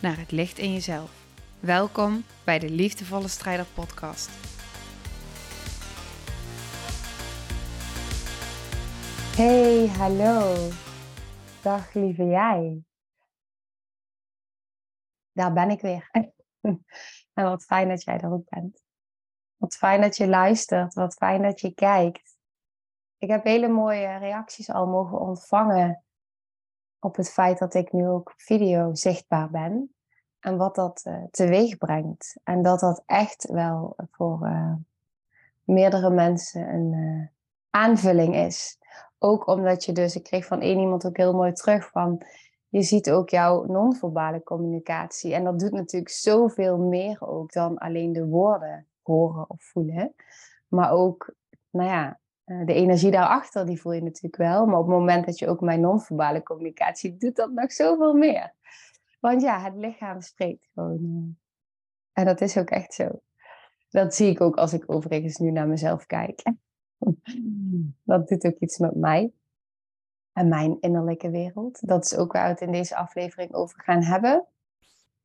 naar het licht in jezelf. Welkom bij de Liefdevolle Strijder Podcast. Hey, hallo. Dag lieve jij. Daar ben ik weer. en wat fijn dat jij er ook bent. Wat fijn dat je luistert. Wat fijn dat je kijkt. Ik heb hele mooie reacties al mogen ontvangen op het feit dat ik nu ook video zichtbaar ben. En wat dat uh, teweeg brengt. En dat dat echt wel voor uh, meerdere mensen een uh, aanvulling is. Ook omdat je dus, ik kreeg van één iemand ook heel mooi terug van, je ziet ook jouw non-verbale communicatie. En dat doet natuurlijk zoveel meer ook dan alleen de woorden horen of voelen. Maar ook, nou ja, de energie daarachter, die voel je natuurlijk wel. Maar op het moment dat je ook mijn non-verbale communicatie doet, dat nog zoveel meer. Want ja, het lichaam spreekt gewoon. En dat is ook echt zo. Dat zie ik ook als ik overigens nu naar mezelf kijk. Dat doet ook iets met mij. En mijn innerlijke wereld. Dat is ook waar we het in deze aflevering over gaan hebben.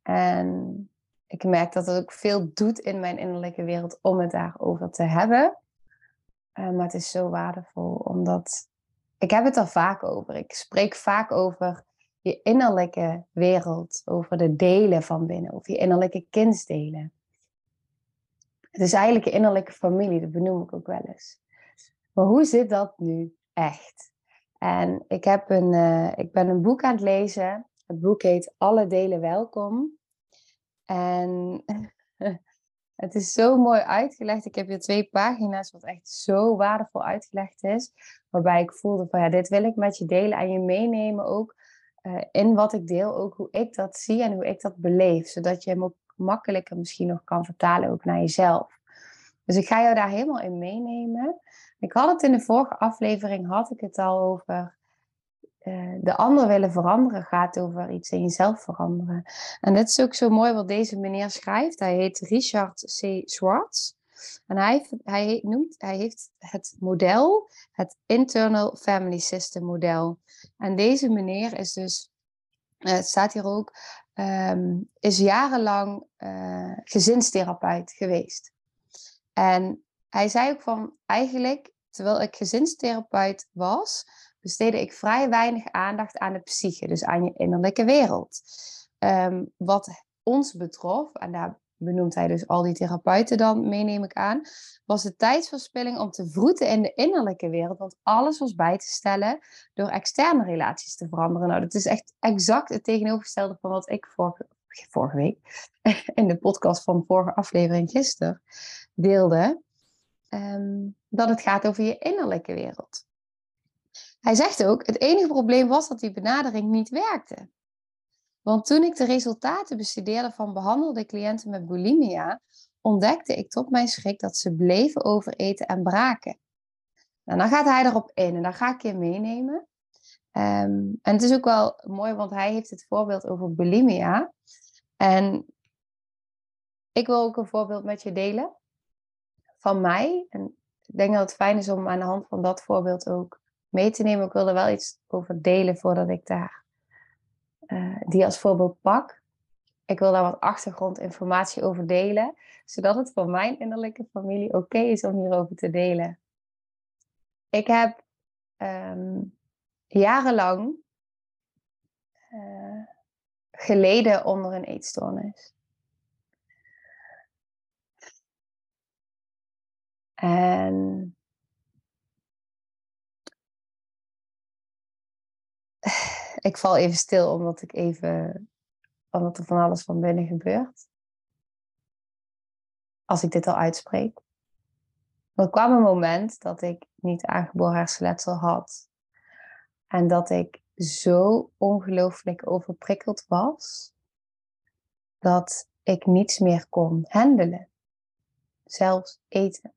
En ik merk dat het ook veel doet in mijn innerlijke wereld om het daarover te hebben. Uh, maar het is zo waardevol, omdat ik heb het er vaak over. Ik spreek vaak over je innerlijke wereld, over de delen van binnen, of je innerlijke kindsdelen. Het is eigenlijk je innerlijke familie, dat benoem ik ook wel eens. Maar hoe zit dat nu echt? En ik, heb een, uh, ik ben een boek aan het lezen. Het boek heet Alle delen welkom. En het is zo mooi uitgelegd. Ik heb hier twee pagina's wat echt zo waardevol uitgelegd is. Waarbij ik voelde van ja, dit wil ik met je delen en je meenemen ook uh, in wat ik deel. Ook hoe ik dat zie en hoe ik dat beleef. Zodat je hem ook makkelijker misschien nog kan vertalen ook naar jezelf. Dus ik ga jou daar helemaal in meenemen. Ik had het in de vorige aflevering, had ik het al over de ander willen veranderen. Gaat over iets in jezelf veranderen. En dit is ook zo mooi wat deze meneer schrijft. Hij heet Richard C. Schwartz. En hij, hij, noemt, hij heeft het model, het Internal Family System model. En deze meneer is dus, uh, het staat hier ook, um, is jarenlang uh, gezinstherapeut geweest. En hij zei ook van, eigenlijk, terwijl ik gezinstherapeut was, besteedde ik vrij weinig aandacht aan de psyche, dus aan je innerlijke wereld. Um, wat ons betrof, en daar benoemt hij dus al die therapeuten dan, meeneem ik aan, was de tijdsverspilling om te vroeten in de innerlijke wereld. Want alles was bij te stellen door externe relaties te veranderen. Nou, dat is echt exact het tegenovergestelde van wat ik vorige, vorige week in de podcast van vorige aflevering gisteren deelde. Um, dat het gaat over je innerlijke wereld. Hij zegt ook, het enige probleem was dat die benadering niet werkte. Want toen ik de resultaten bestudeerde van behandelde cliënten met bulimia, ontdekte ik tot mijn schrik dat ze bleven overeten en braken. Nou, dan gaat hij erop in en dan ga ik je meenemen. Um, en het is ook wel mooi, want hij heeft het voorbeeld over bulimia. En ik wil ook een voorbeeld met je delen van mij. En ik denk dat het fijn is om aan de hand van dat voorbeeld ook mee te nemen. Ik wil er wel iets over delen voordat ik daar uh, die als voorbeeld pak. Ik wil daar wat achtergrondinformatie over delen, zodat het voor mijn innerlijke familie oké is om hierover te delen. Ik heb um, jarenlang uh, geleden onder een eetstoornis. En ik val even stil omdat ik even, omdat er van alles van binnen gebeurt. Als ik dit al uitspreek. er kwam een moment dat ik niet aangeboren hersenletsel had. En dat ik zo ongelooflijk overprikkeld was. dat ik niets meer kon handelen. Zelfs eten.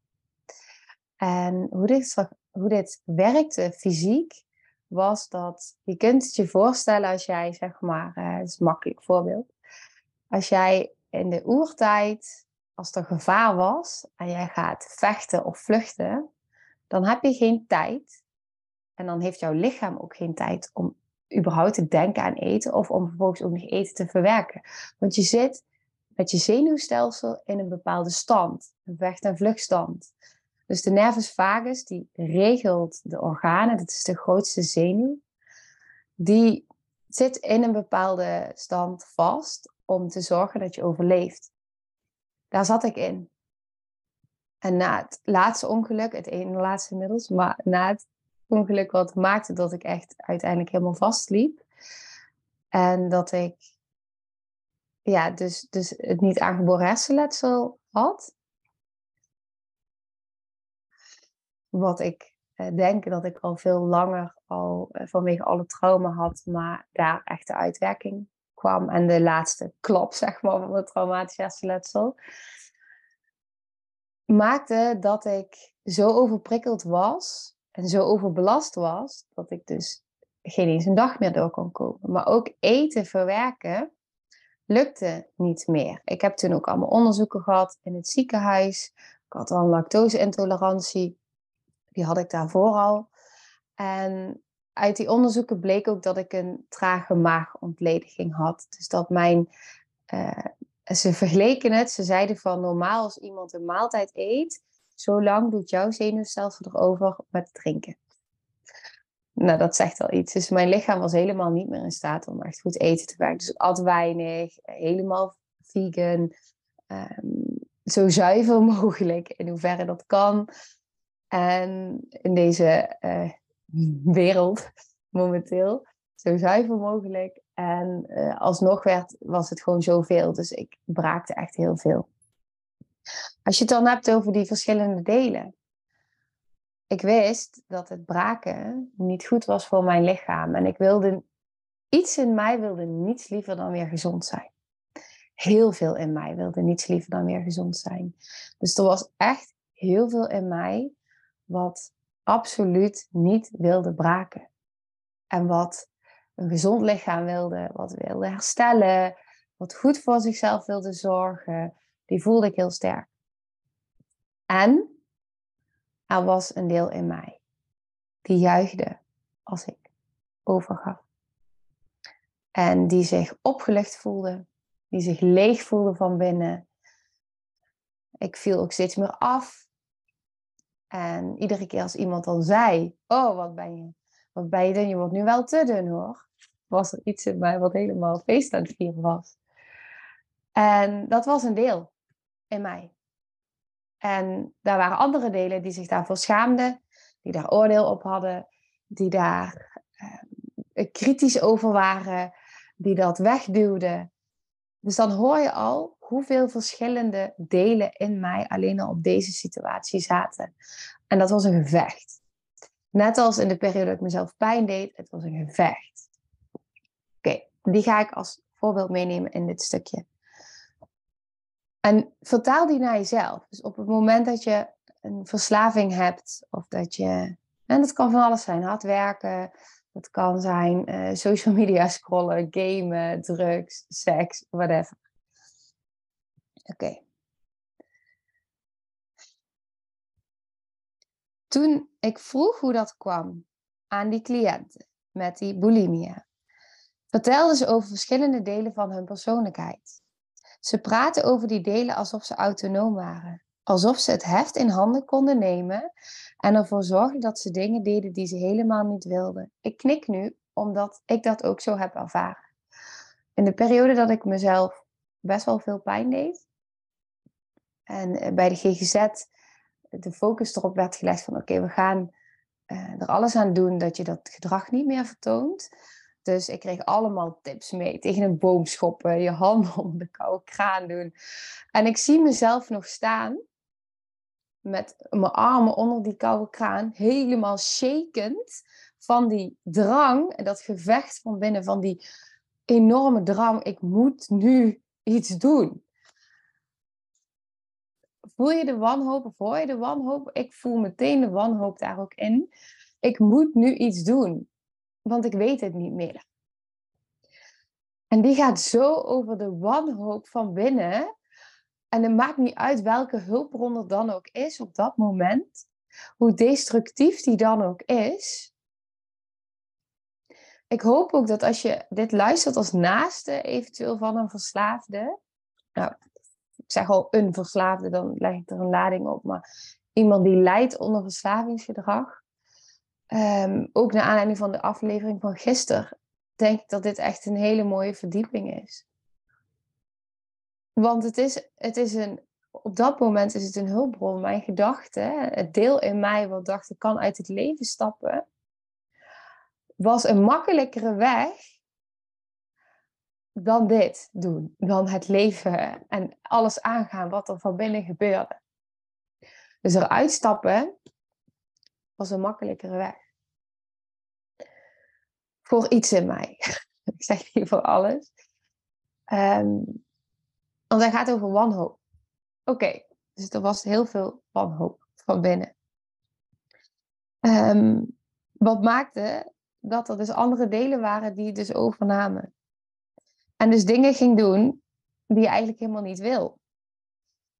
En hoe dit, hoe dit werkte fysiek, was dat je kunt het je voorstellen als jij, zeg maar, uh, het is een makkelijk voorbeeld. Als jij in de oertijd, als er gevaar was en jij gaat vechten of vluchten, dan heb je geen tijd. En dan heeft jouw lichaam ook geen tijd om überhaupt te denken aan eten of om vervolgens ook nog eten te verwerken. Want je zit met je zenuwstelsel in een bepaalde stand, een vecht- en vluchtstand. Dus de nervus vagus die regelt de organen, dat is de grootste zenuw, die zit in een bepaalde stand vast om te zorgen dat je overleeft. Daar zat ik in. En na het laatste ongeluk, het ene laatste inmiddels, maar na het ongeluk wat maakte dat ik echt uiteindelijk helemaal vastliep. En dat ik ja, dus, dus het niet aangeboren hersenletsel had. Wat ik eh, denk dat ik al veel langer al eh, vanwege alle trauma had, maar daar echt de uitwerking kwam. En de laatste klap, zeg maar, van het traumatisch hersenletsel. Maakte dat ik zo overprikkeld was en zo overbelast was, dat ik dus geen eens een dag meer door kon komen. Maar ook eten verwerken lukte niet meer. Ik heb toen ook allemaal onderzoeken gehad in het ziekenhuis. Ik had al een lactose-intolerantie. Die had ik daarvoor al. En uit die onderzoeken bleek ook dat ik een trage maagontlediging had. Dus dat mijn. Uh, ze vergeleken het, ze zeiden van normaal als iemand een maaltijd eet, zo lang doet jouw zenuwstelsel erover met drinken. Nou, dat zegt al iets. Dus mijn lichaam was helemaal niet meer in staat om echt goed eten te werken. Dus ik at weinig, helemaal vegan. Um, zo zuiver mogelijk, in hoeverre dat kan. En in deze uh, wereld momenteel, zo zuiver mogelijk. En uh, alsnog werd, was het gewoon zoveel. Dus ik braakte echt heel veel. Als je het dan hebt over die verschillende delen. Ik wist dat het braken niet goed was voor mijn lichaam. En ik wilde, iets in mij wilde niets liever dan weer gezond zijn. Heel veel in mij wilde niets liever dan weer gezond zijn. Dus er was echt heel veel in mij wat absoluut niet wilde braken. En wat een gezond lichaam wilde, wat wilde herstellen, wat goed voor zichzelf wilde zorgen, die voelde ik heel sterk. En er was een deel in mij die juichte als ik overgaf. En die zich opgelucht voelde, die zich leeg voelde van binnen. Ik viel ook steeds meer af. En iedere keer als iemand dan zei: Oh, wat ben je? Wat ben je dan? Je wordt nu wel te dun hoor. Was er iets in mij wat helemaal feest aan het vieren was. En dat was een deel in mij. En daar waren andere delen die zich daarvoor schaamden, die daar oordeel op hadden, die daar uh, kritisch over waren, die dat wegduwden. Dus dan hoor je al hoeveel verschillende delen in mij alleen al op deze situatie zaten. En dat was een gevecht. Net als in de periode dat ik mezelf pijn deed, het was een gevecht. Oké, die ga ik als voorbeeld meenemen in dit stukje. En vertaal die naar jezelf. Dus op het moment dat je een verslaving hebt, of dat je, en dat kan van alles zijn, hard werken, dat kan zijn uh, social media scrollen, gamen, drugs, seks, whatever. Oké. Toen ik vroeg hoe dat kwam aan die cliënten met die bulimia, vertelden ze over verschillende delen van hun persoonlijkheid. Ze praten over die delen alsof ze autonoom waren. Alsof ze het heft in handen konden nemen en ervoor zorgden dat ze dingen deden die ze helemaal niet wilden. Ik knik nu omdat ik dat ook zo heb ervaren. In de periode dat ik mezelf best wel veel pijn deed. En eh, bij de GGZ de focus erop werd gelegd van oké, we gaan uh, er alles aan doen dat je dat gedrag niet meer vertoont. Dus ik kreeg allemaal tips mee. Tegen een boom schoppen, je handen onder de koude kraan doen. En ik zie mezelf nog staan met mijn armen onder die koude kraan, helemaal shakend van die drang en dat gevecht van binnen, van die enorme drang. Ik moet nu iets doen. Voel je de wanhoop of hoor je de wanhoop? Ik voel meteen de wanhoop daar ook in. Ik moet nu iets doen, want ik weet het niet meer. En die gaat zo over de wanhoop van binnen. En het maakt niet uit welke hulpbron er dan ook is op dat moment. Hoe destructief die dan ook is. Ik hoop ook dat als je dit luistert als naaste, eventueel van een verslaafde. Nou, ik zeg al een verslaafde, dan leg ik er een lading op. Maar iemand die lijdt onder verslavingsgedrag. Ehm, ook naar aanleiding van de aflevering van gisteren denk ik dat dit echt een hele mooie verdieping is. Want het is, het is een, op dat moment is het een hulpbron. Mijn gedachte, het deel in mij wat dacht ik kan uit het leven stappen, was een makkelijkere weg dan dit doen. Dan het leven en alles aangaan wat er van binnen gebeurde. Dus eruit stappen was een makkelijkere weg voor iets in mij. ik zeg niet voor alles. Um, want hij gaat over wanhoop. Oké, dus er was heel veel wanhoop van binnen. Um, wat maakte dat er dus andere delen waren die dus overnamen. En dus dingen ging doen die je eigenlijk helemaal niet wil.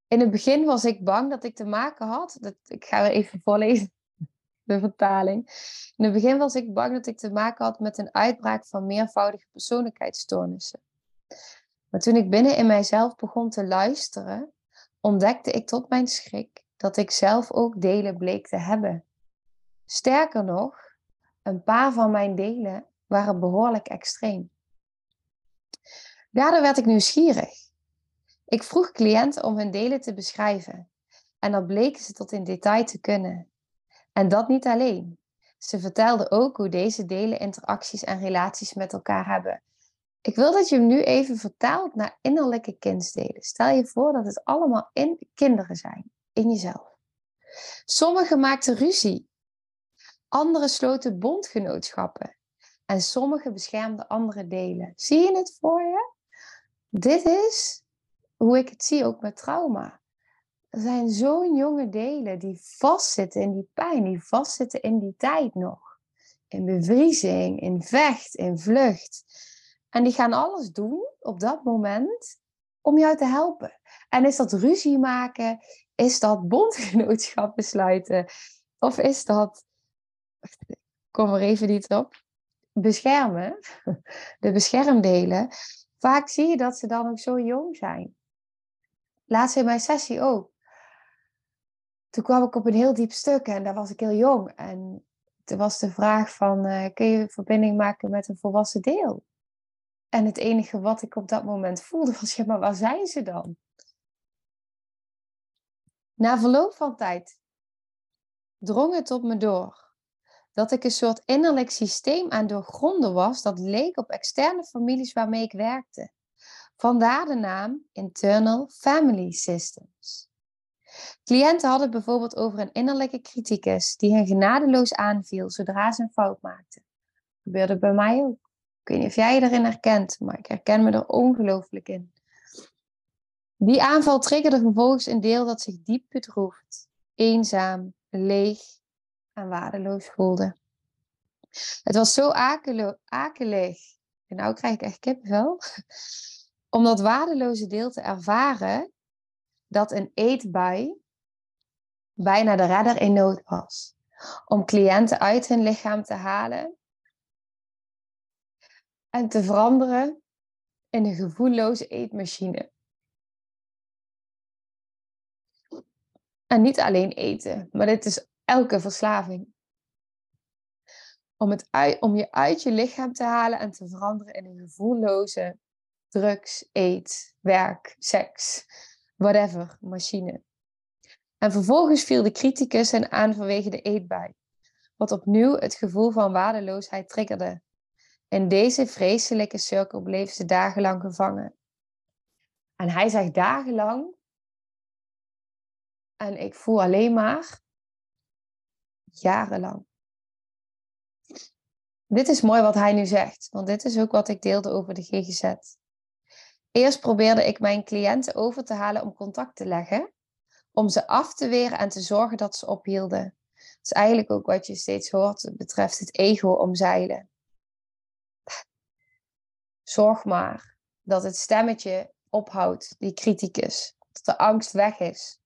In het begin was ik bang dat ik te maken had. Dat, ik ga even voorlezen de vertaling. In het begin was ik bang dat ik te maken had met een uitbraak van meervoudige persoonlijkheidsstoornissen. Maar toen ik binnen in mijzelf begon te luisteren, ontdekte ik tot mijn schrik dat ik zelf ook delen bleek te hebben. Sterker nog, een paar van mijn delen waren behoorlijk extreem. Daardoor werd ik nieuwsgierig. Ik vroeg cliënten om hun delen te beschrijven en dan bleken ze tot in detail te kunnen. En dat niet alleen. Ze vertelde ook hoe deze delen interacties en relaties met elkaar hebben. Ik wil dat je hem nu even vertaalt naar innerlijke kindsdelen. Stel je voor dat het allemaal in kinderen zijn, in jezelf. Sommigen maakten ruzie. Anderen sloten bondgenootschappen. En sommigen beschermden andere delen. Zie je het voor je? Dit is hoe ik het zie ook met trauma. Er zijn zo'n jonge delen die vastzitten in die pijn, die vastzitten in die tijd nog. In bevriezing, in vecht, in vlucht. En die gaan alles doen op dat moment om jou te helpen. En is dat ruzie maken? Is dat bondgenootschappen sluiten? Of is dat, kom er even niet op, beschermen? De beschermdelen. Vaak zie je dat ze dan ook zo jong zijn. Laatst in mijn sessie ook toen kwam ik op een heel diep stuk en daar was ik heel jong. En toen was de vraag van, uh, kun je verbinding maken met een volwassen deel? En het enige wat ik op dat moment voelde was, ja, maar waar zijn ze dan? Na verloop van tijd drong het op me door dat ik een soort innerlijk systeem aan doorgronden was dat leek op externe families waarmee ik werkte. Vandaar de naam Internal Family Systems. Cliënten hadden bijvoorbeeld over een innerlijke criticus die hen genadeloos aanviel zodra ze een fout maakten. Gebeurde bij mij ook. Ik weet niet of jij je erin herkent, maar ik herken me er ongelooflijk in. Die aanval triggerde vervolgens een deel dat zich diep bedroefd, eenzaam, leeg en waardeloos voelde. Het was zo akelig. En nou krijg ik echt kippenvel. Om dat waardeloze deel te ervaren, dat een eetbui bijna de redder in nood was. Om cliënten uit hun lichaam te halen en te veranderen in een gevoelloze eetmachine. En niet alleen eten, maar dit is elke verslaving. Om, het om je uit je lichaam te halen en te veranderen in een gevoelloze drugs, eet, werk, seks, whatever, machine. En vervolgens viel de criticus hen aan vanwege de eetbui, wat opnieuw het gevoel van waardeloosheid triggerde. In deze vreselijke cirkel bleef ze dagenlang gevangen. En hij zegt dagenlang. En ik voel alleen maar jarenlang. Dit is mooi wat hij nu zegt, want dit is ook wat ik deelde over de GGZ. Eerst probeerde ik mijn cliënten over te halen om contact te leggen, om ze af te weren en te zorgen dat ze ophielden. Dat is eigenlijk ook wat je steeds hoort betreft het ego omzeilen. Zorg maar dat het stemmetje ophoudt, die criticus, dat de angst weg is.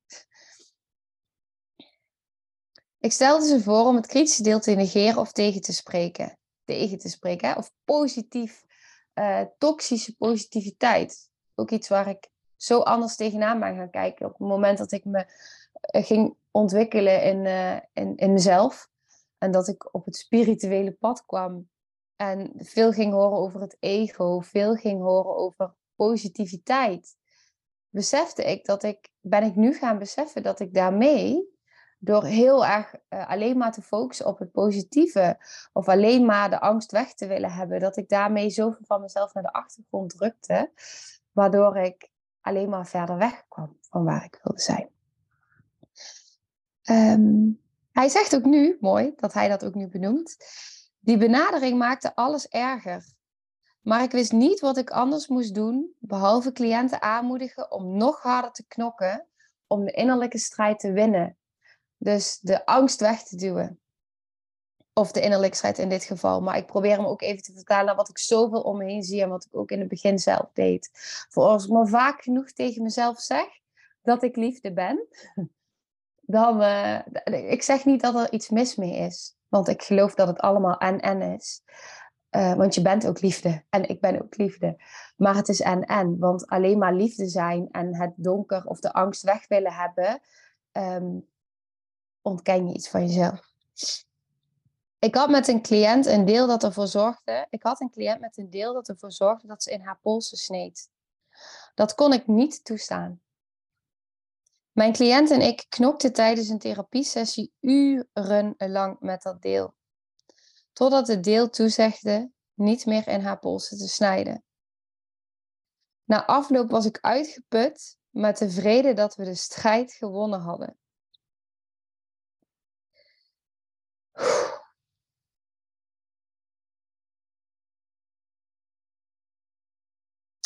Ik stelde ze voor om het kritische deel te negeren of tegen te spreken. Tegen te spreken, hè? of positief, uh, toxische positiviteit. Ook iets waar ik zo anders tegenaan ben gaan kijken. Op het moment dat ik me eh, ging ontwikkelen in, uh, in, in mezelf. En dat ik op het spirituele pad kwam. En veel ging horen over het ego. Veel ging horen over positiviteit. Besefte ik dat ik, ben ik nu gaan beseffen dat ik daarmee door heel erg uh, alleen maar te focussen op het positieve of alleen maar de angst weg te willen hebben, dat ik daarmee zoveel van mezelf naar de achtergrond drukte, waardoor ik alleen maar verder weg kwam van waar ik wilde zijn. Um, hij zegt ook nu, mooi dat hij dat ook nu benoemt, die benadering maakte alles erger. Maar ik wist niet wat ik anders moest doen, behalve cliënten aanmoedigen om nog harder te knokken om de innerlijke strijd te winnen. Dus de angst weg te duwen. Of de innerlijke strijd in dit geval. Maar ik probeer hem ook even te vertalen wat ik zoveel om me heen zie en wat ik ook in het begin zelf deed. Voor als ik maar vaak genoeg tegen mezelf zeg dat ik liefde ben, dan. Uh, ik zeg niet dat er iets mis mee is. Want ik geloof dat het allemaal en-en is. Uh, want je bent ook liefde en ik ben ook liefde. Maar het is en-en. Want alleen maar liefde zijn en het donker of de angst weg willen hebben, um, ontken je iets van jezelf. Ik had met een cliënt een deel dat ervoor zorgde. Ik had een cliënt met een deel dat ervoor zorgde dat ze in haar polsen sneed. Dat kon ik niet toestaan. Mijn cliënt en ik knokten tijdens een therapiesessie urenlang met dat deel. Totdat het deel toezegde niet meer in haar polsen te snijden. Na afloop was ik uitgeput, maar tevreden dat we de strijd gewonnen hadden.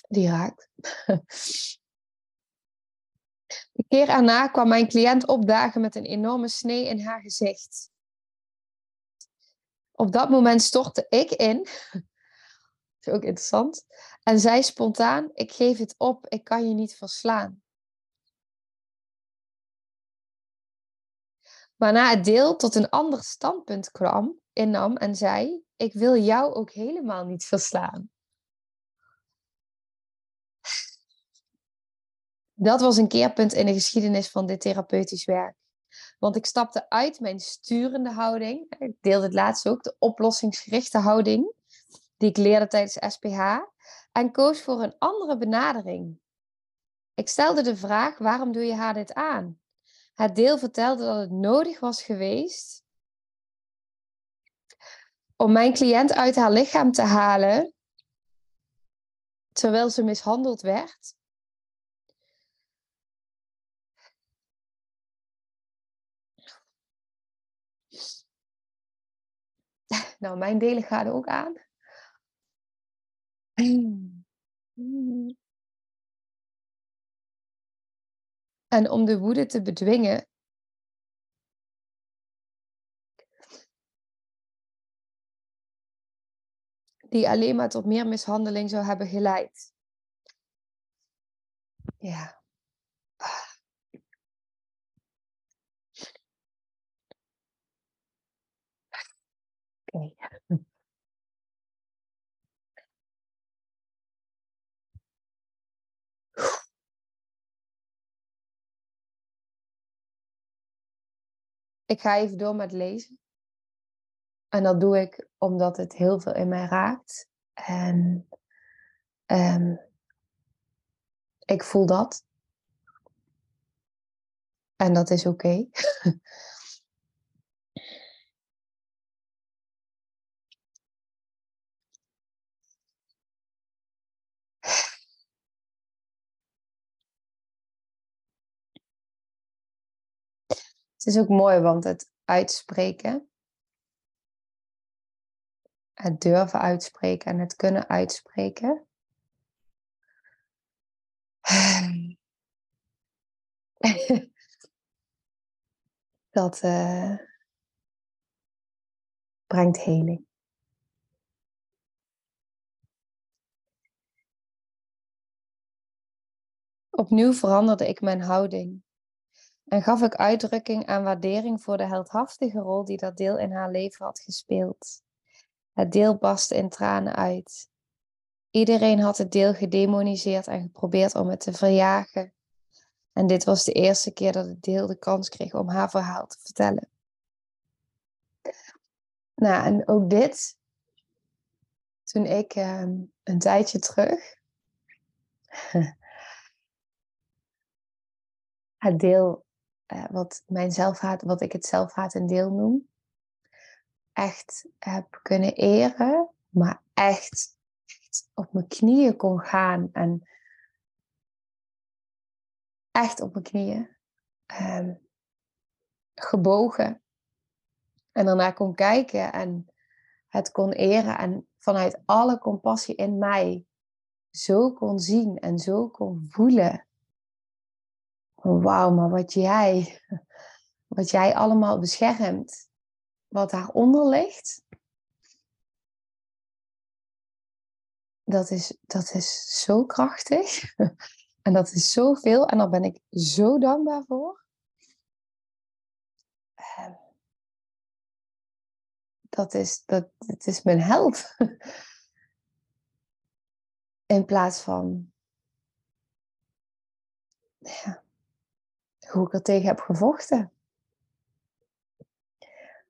Die raakt. Keer erna kwam mijn cliënt opdagen met een enorme snee in haar gezicht. Op dat moment stortte ik in. Ook interessant. En zei spontaan: Ik geef het op, ik kan je niet verslaan. Waarna het deel tot een ander standpunt kwam, innam en zei: Ik wil jou ook helemaal niet verslaan. Dat was een keerpunt in de geschiedenis van dit therapeutisch werk. Want ik stapte uit mijn sturende houding. Ik deelde het laatst ook, de oplossingsgerichte houding. Die ik leerde tijdens SPH. En koos voor een andere benadering. Ik stelde de vraag: waarom doe je haar dit aan? Het deel vertelde dat het nodig was geweest om mijn cliënt uit haar lichaam te halen terwijl ze mishandeld werd. Nou, mijn delen gaan ook aan. En om de woede te bedwingen, die alleen maar tot meer mishandeling zou hebben geleid. Ja. Ik ga even door met lezen. En dat doe ik omdat het heel veel in mij raakt. En um, ik voel dat. En dat is oké. Het is ook mooi, want het uitspreken, het durven uitspreken en het kunnen uitspreken, dat uh, brengt heling. Opnieuw veranderde ik mijn houding en gaf ik uitdrukking aan waardering voor de heldhaftige rol die dat deel in haar leven had gespeeld. Het deel barstte in tranen uit. Iedereen had het deel gedemoniseerd en geprobeerd om het te verjagen. En dit was de eerste keer dat het deel de kans kreeg om haar verhaal te vertellen. Nou, en ook dit, toen ik ehm, een tijdje terug het deel uh, wat mijn zelfhaat, wat ik het zelfhaat een deel noem, echt heb kunnen eren, maar echt, op mijn knieën kon gaan en echt op mijn knieën um, gebogen. En daarna kon kijken en het kon eren en vanuit alle compassie in mij zo kon zien en zo kon voelen wauw, maar wat jij, wat jij allemaal beschermt, wat daaronder ligt, dat is, dat is zo krachtig. En dat is zoveel. En daar ben ik zo dankbaar voor. Ehm, dat is, dat, het is mijn held. In plaats van ja, hoe ik er tegen heb gevochten.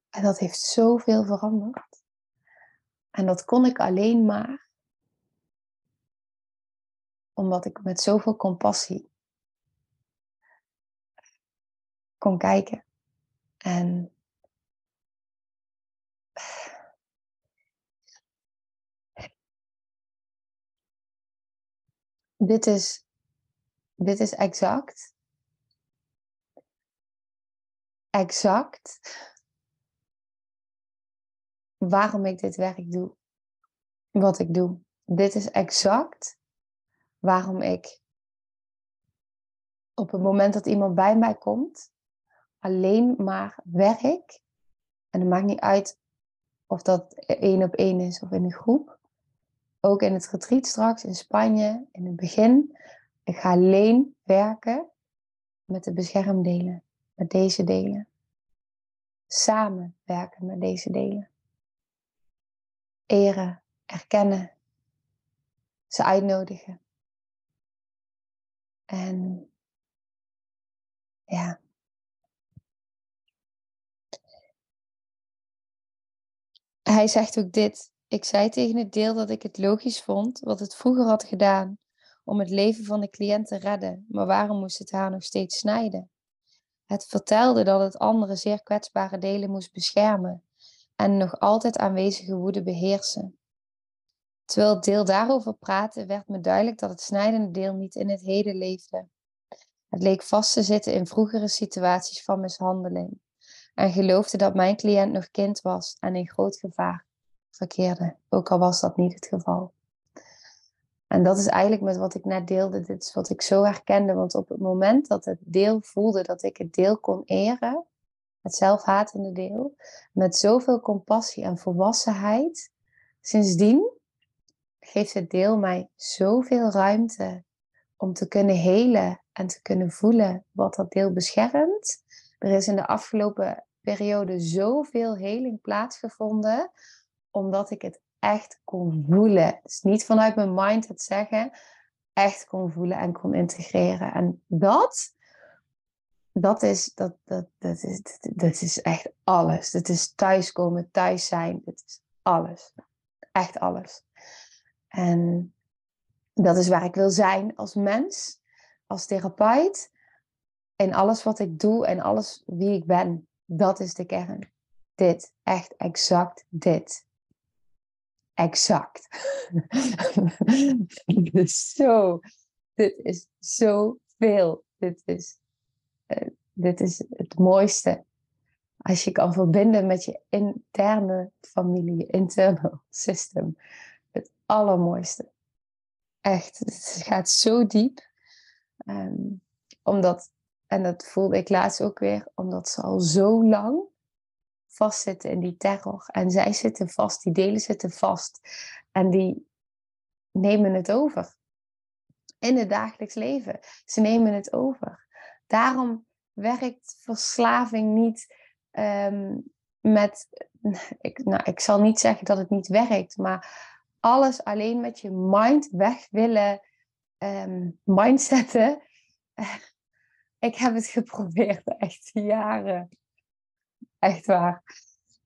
En dat heeft zoveel veranderd. En dat kon ik alleen maar omdat ik met zoveel compassie kon kijken. En dit is, dit is exact exact waarom ik dit werk doe. Wat ik doe. Dit is exact waarom ik op het moment dat iemand bij mij komt, alleen maar werk. En het maakt niet uit of dat één op één is of in een groep. Ook in het retreat straks in Spanje, in het begin. Ik ga alleen werken met de beschermdelen met deze delen. Samenwerken met deze delen. Eren, erkennen, ze uitnodigen. En ja. Hij zegt ook dit. Ik zei tegen het deel dat ik het logisch vond wat het vroeger had gedaan om het leven van de cliënt te redden, maar waarom moest het haar nog steeds snijden? Het vertelde dat het andere zeer kwetsbare delen moest beschermen en nog altijd aanwezige woede beheersen. Terwijl het deel daarover praatte, werd me duidelijk dat het snijdende deel niet in het heden leefde. Het leek vast te zitten in vroegere situaties van mishandeling en geloofde dat mijn cliënt nog kind was en in groot gevaar verkeerde, ook al was dat niet het geval. En dat is eigenlijk met wat ik net deelde, dit is wat ik zo herkende. Want op het moment dat het deel voelde dat ik het deel kon eren, het zelfhatende deel, met zoveel compassie en volwassenheid, sindsdien geeft het deel mij zoveel ruimte om te kunnen helen en te kunnen voelen wat dat deel beschermt. Er is in de afgelopen periode zoveel heling plaatsgevonden, omdat ik het echt kon voelen. Dus niet vanuit mijn mind het zeggen, echt kon voelen en kon integreren. En dat, dat is, dat, dat, dat is, dat is echt alles. Het is thuiskomen, thuis zijn. Het is alles. Echt alles. En dat is waar ik wil zijn als mens, als therapeut. In alles wat ik doe en alles wie ik ben. Dat is de kern. Dit, echt exact dit exact. dit is zo, dit is zoveel. Dit is, uh, dit is het mooiste. Als je kan verbinden met je interne familie, je internal system. Het allermooiste. Echt, het gaat zo diep. Ehm, omdat, en dat voelde ik laatst ook weer, omdat ze al zo lang vastzitten in die terror. En zij zitten vast, die delen zitten vast. En die nemen het over. In het dagelijks leven. Ze nemen het over. Daarom werkt verslaving niet um, met. Ik, nou, ik zal niet zeggen dat het niet werkt, maar alles alleen met je mind weg willen um, mindsetten. ik heb het geprobeerd, echt jaren. Echt waar.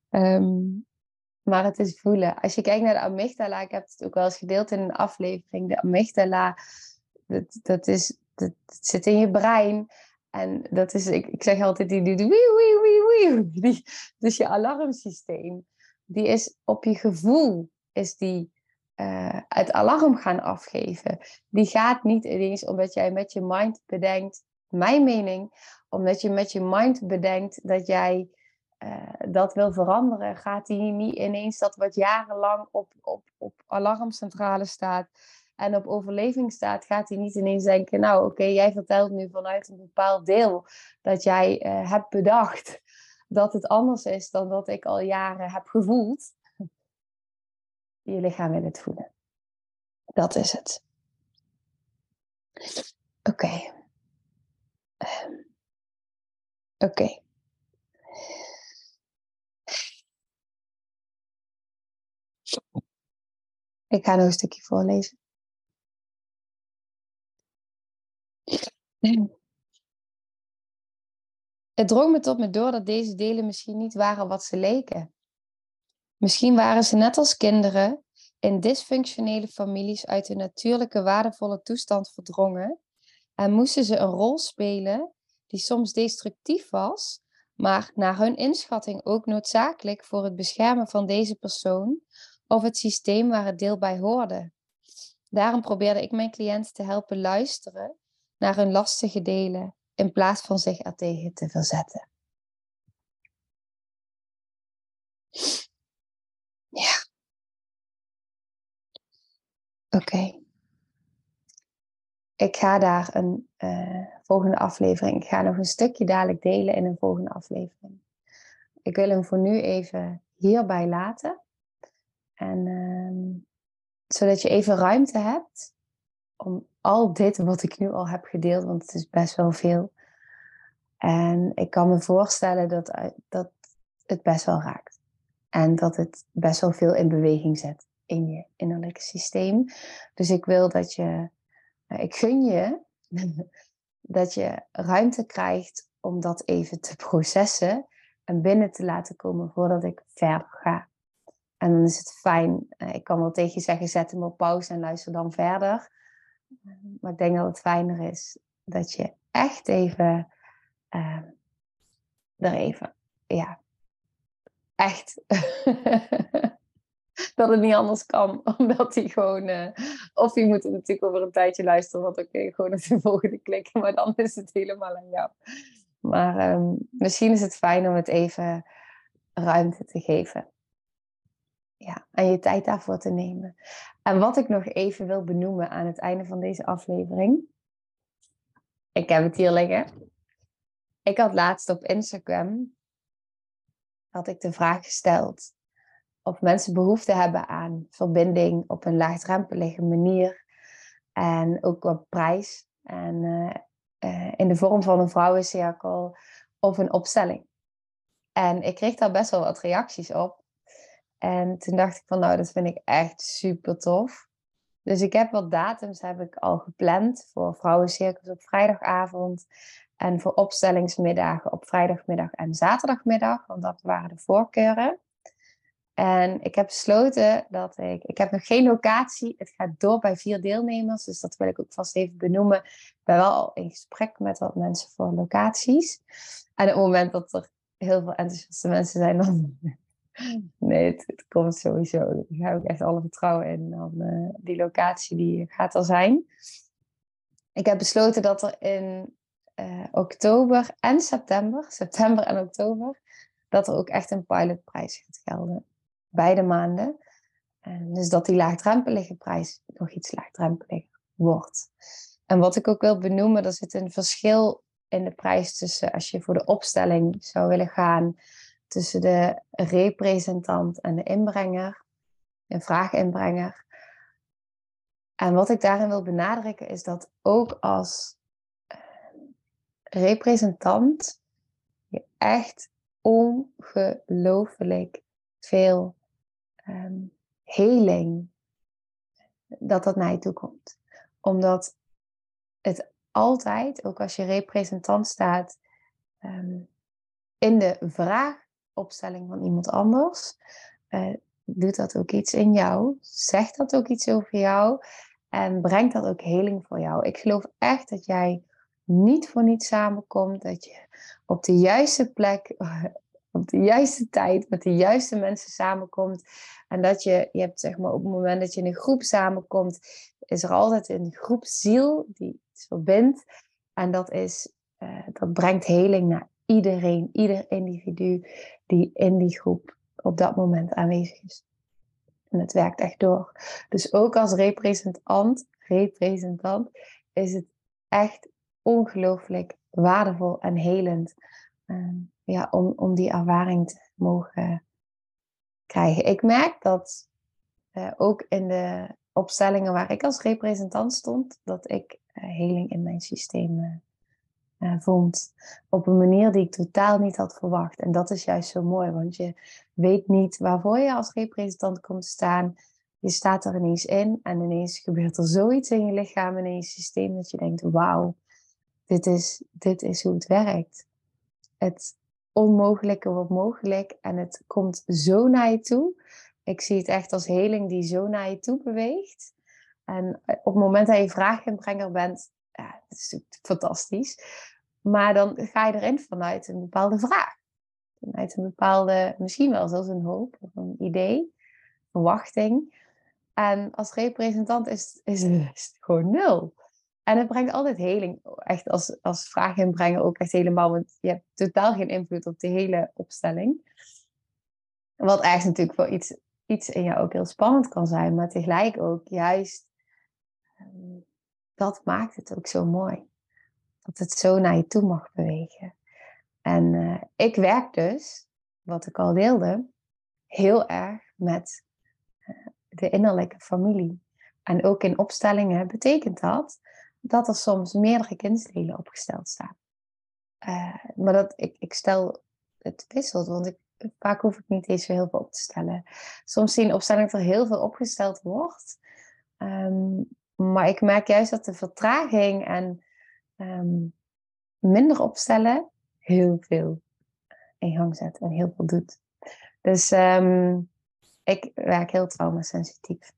Um, maar het is voelen. Als je kijkt naar de amygdala, ik heb het ook wel eens gedeeld in een aflevering. De amygdala, dat, dat, is, dat, zit in je brein. En dat is, ik, ik zeg altijd, die wie, wie, wie. Die, dus je alarmsysteem, die is op je gevoel, is die uh, het alarm gaan afgeven. Die gaat niet ineens omdat jij met je mind bedenkt, mijn mening, omdat je met je mind bedenkt dat jij uh, dat wil veranderen, gaat die niet ineens dat wat jarenlang op, op, op alarmcentrale staat en op overleving staat, gaat hij niet ineens denken, nou oké, jij vertelt nu vanuit een bepaald deel dat jij uh, hebt bedacht dat het anders is dan dat ik al jaren heb gevoeld. Je lichaam wil het voelen. Dat is het. Oké. Um. Oké. Ik ga nog een stukje voorlezen. Het drong me tot me door dat deze delen misschien niet waren wat ze leken. Misschien waren ze net als kinderen in dysfunctionele families uit hun natuurlijke waardevolle toestand verdrongen en moesten ze een rol spelen die soms destructief was, maar naar hun inschatting ook noodzakelijk voor het beschermen van deze persoon of het systeem waar het deel bij hoorde. Daarom probeerde ik mijn cliënten te helpen luisteren naar hun lastige delen in plaats van zich ertegen te verzetten. Ja. Oké. Ik ga daar een uh, volgende aflevering. Ik ga nog een stukje dadelijk delen in een volgende aflevering. Ik wil hem voor nu even hierbij laten. En uh, zodat je even ruimte hebt om al dit wat ik nu al heb gedeeld, want het is best wel veel. En ik kan me voorstellen dat, eh, dat het best wel raakt. En dat het best wel veel in beweging zet in je innerlijke systeem. Dus ik wil dat je, eh, ik gun je dat je ruimte krijgt om dat even te processen en binnen te laten komen voordat ik verder ga. En dan is het fijn, eh, ik kan wel tegen je zeggen, zet hem op pauze en luister dan verder. Maar ik denk dat het fijner is dat je echt even, uh, er even, ja, echt, dat het niet anders kan, omdat hij gewoon, uh, of je moet natuurlijk over een tijdje luisteren, want oké, gewoon op de volgende klikken, maar dan is het helemaal aan jou. Maar um, misschien is het fijn om het even ruimte te geven ja, en je tijd daarvoor te nemen. En wat ik nog even wil benoemen aan het einde van deze aflevering. Ik heb het hier liggen. Ik had laatst op Instagram had ik de vraag gesteld of mensen behoefte hebben aan verbinding op een laagdrempelige manier en ook op prijs en uh, uh, in de vorm van een vrouwencirkel of een opstelling. En ik kreeg daar best wel wat reacties op. En toen dacht ik van nou, dat vind ik echt super tof. Dus ik heb wat datums heb ik al gepland voor vrouwencirkels op vrijdagavond. En voor opstellingsmiddagen op vrijdagmiddag en zaterdagmiddag. Want dat waren de voorkeuren. En ik heb besloten dat ik... Ik heb nog geen locatie. Het gaat door bij vier deelnemers. Dus dat wil ik ook vast even benoemen. Ik ben wel al in gesprek met wat mensen voor locaties. En op het moment dat er heel veel enthousiaste mensen zijn... dan Nee, het, komt sowieso. Daar heb ik echt alle vertrouwen in. Dan, uh, die locatie die gaat er zijn. Ik heb besloten dat er in uh, oktober en september, september en oktober, dat er ook echt een pilotprijs gaat gelden. Beide maanden. En dus dat die laagdrempelige prijs nog iets laagdrempeliger wordt. En wat ik ook wil benoemen, er zit een verschil in de prijs tussen als je voor de opstelling zou willen gaan, tussen de representant en de inbrenger, een vraaginbrenger. En wat ik daarin wil benadrukken is dat ook als eh, representant je echt ongelooflijk veel um, heling dat dat naar je toe komt. Omdat het altijd, ook als je representant staat, ehm, in de vraagopstelling van iemand anders, uh, doet dat ook iets in jou? Zegt dat ook iets over jou? En brengt dat ook heling voor jou? Ik geloof echt dat jij niet voor niets samenkomt, dat je op de juiste plek, op de juiste tijd, met de juiste mensen samenkomt. En dat je, je hebt zeg maar op het moment dat je in een groep samenkomt, is er altijd een groepsziel die het verbindt. En dat, is, uh, dat brengt heling naar iedereen, ieder individu die in die groep op dat moment aanwezig is. En het werkt echt door. Dus ook als representant, representant is het echt ongelooflijk waardevol en helend uh, ja, om, om die ervaring te mogen krijgen. Ik merk dat uh, ook in de opstellingen waar ik als representant stond, dat ik uh, heling in mijn systeem uh, vond. Op een manier die ik totaal niet had verwacht. En dat is juist zo mooi, want je weet niet waarvoor je als representant komt staan. Je staat er ineens in en ineens gebeurt er zoiets in je lichaam en in je systeem dat je denkt, wauw, dit is, dit is hoe het werkt. Het onmogelijke wordt mogelijk en het komt zo naar je toe. Ik zie het echt als heling die zo naar je toe beweegt. En op het moment dat je vraaginbrenger bent, ja, dat is natuurlijk fantastisch. Maar dan ga je erin vanuit een bepaalde vraag. Vanuit een bepaalde, misschien wel zelfs een hoop of een idee, verwachting. En als representant is, is, het gewoon nul. En het brengt altijd heling. Echt als, als vraag inbrengen ook echt helemaal. Want je hebt totaal geen invloed op de hele opstelling. Wat eigenlijk natuurlijk voor iets, iets in jou ook heel spannend kan zijn. Maar tegelijk ook juist. Ehm, dat maakt het ook zo mooi. Dat het zo naar je toe mag bewegen. En uh, ik werk dus, wat ik al deelde, heel erg met uh, de innerlijke familie. En ook in opstellingen betekent dat dat er soms meerdere kindsdelen opgesteld staan. Uh, maar dat, ik, ik stel het wisselt, want ik, vaak hoef ik niet eens heel veel op te stellen. Soms zien opstellingen dat er heel veel opgesteld wordt. Um, maar ik merk juist dat de vertraging en um, minder opstellen heel veel in gang zet en heel veel doet. Dus um, ik werk heel traumasensitief.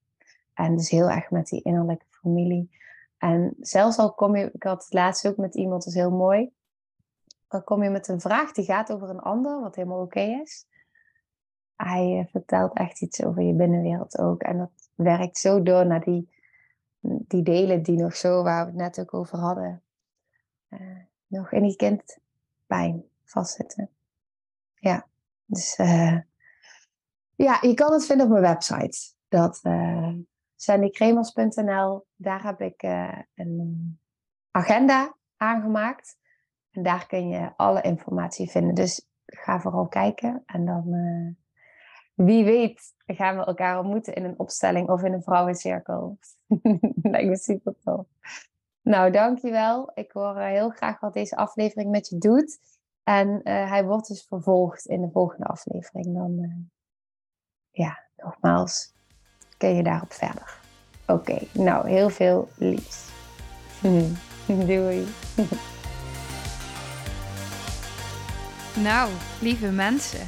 En dus heel erg met die innerlijke familie. En zelfs al kom je, ik had het laatst ook met iemand, dat is heel mooi. Dan kom je met een vraag die gaat over een ander, wat helemaal oké is. Hij eh, vertelt echt iets over je binnenwereld ook. En dat werkt zo door naar die, die delen die nog zo, waar we het net ook over hadden, uh, nog in die kindpijn vastzitten. Ja, dus uh, ja, je kan het vinden op mijn website. Dat, uh, sandykremers.nl. Daar heb ik een agenda aangemaakt. En daar kun je alle informatie vinden. Dus ga vooral kijken. En dan, wie weet, gaan we elkaar ontmoeten in een opstelling of in een vrouwencirkel. Lijkt me super tof. Nou, dankjewel. Ik hoor uh, heel graag wat deze aflevering met je doet. En hij wordt dus vervolgd in de volgende aflevering. Dan, ja, nogmaals, kun je daarop verder. Oké, nou heel veel liefs. Doei. Nou, lieve mensen,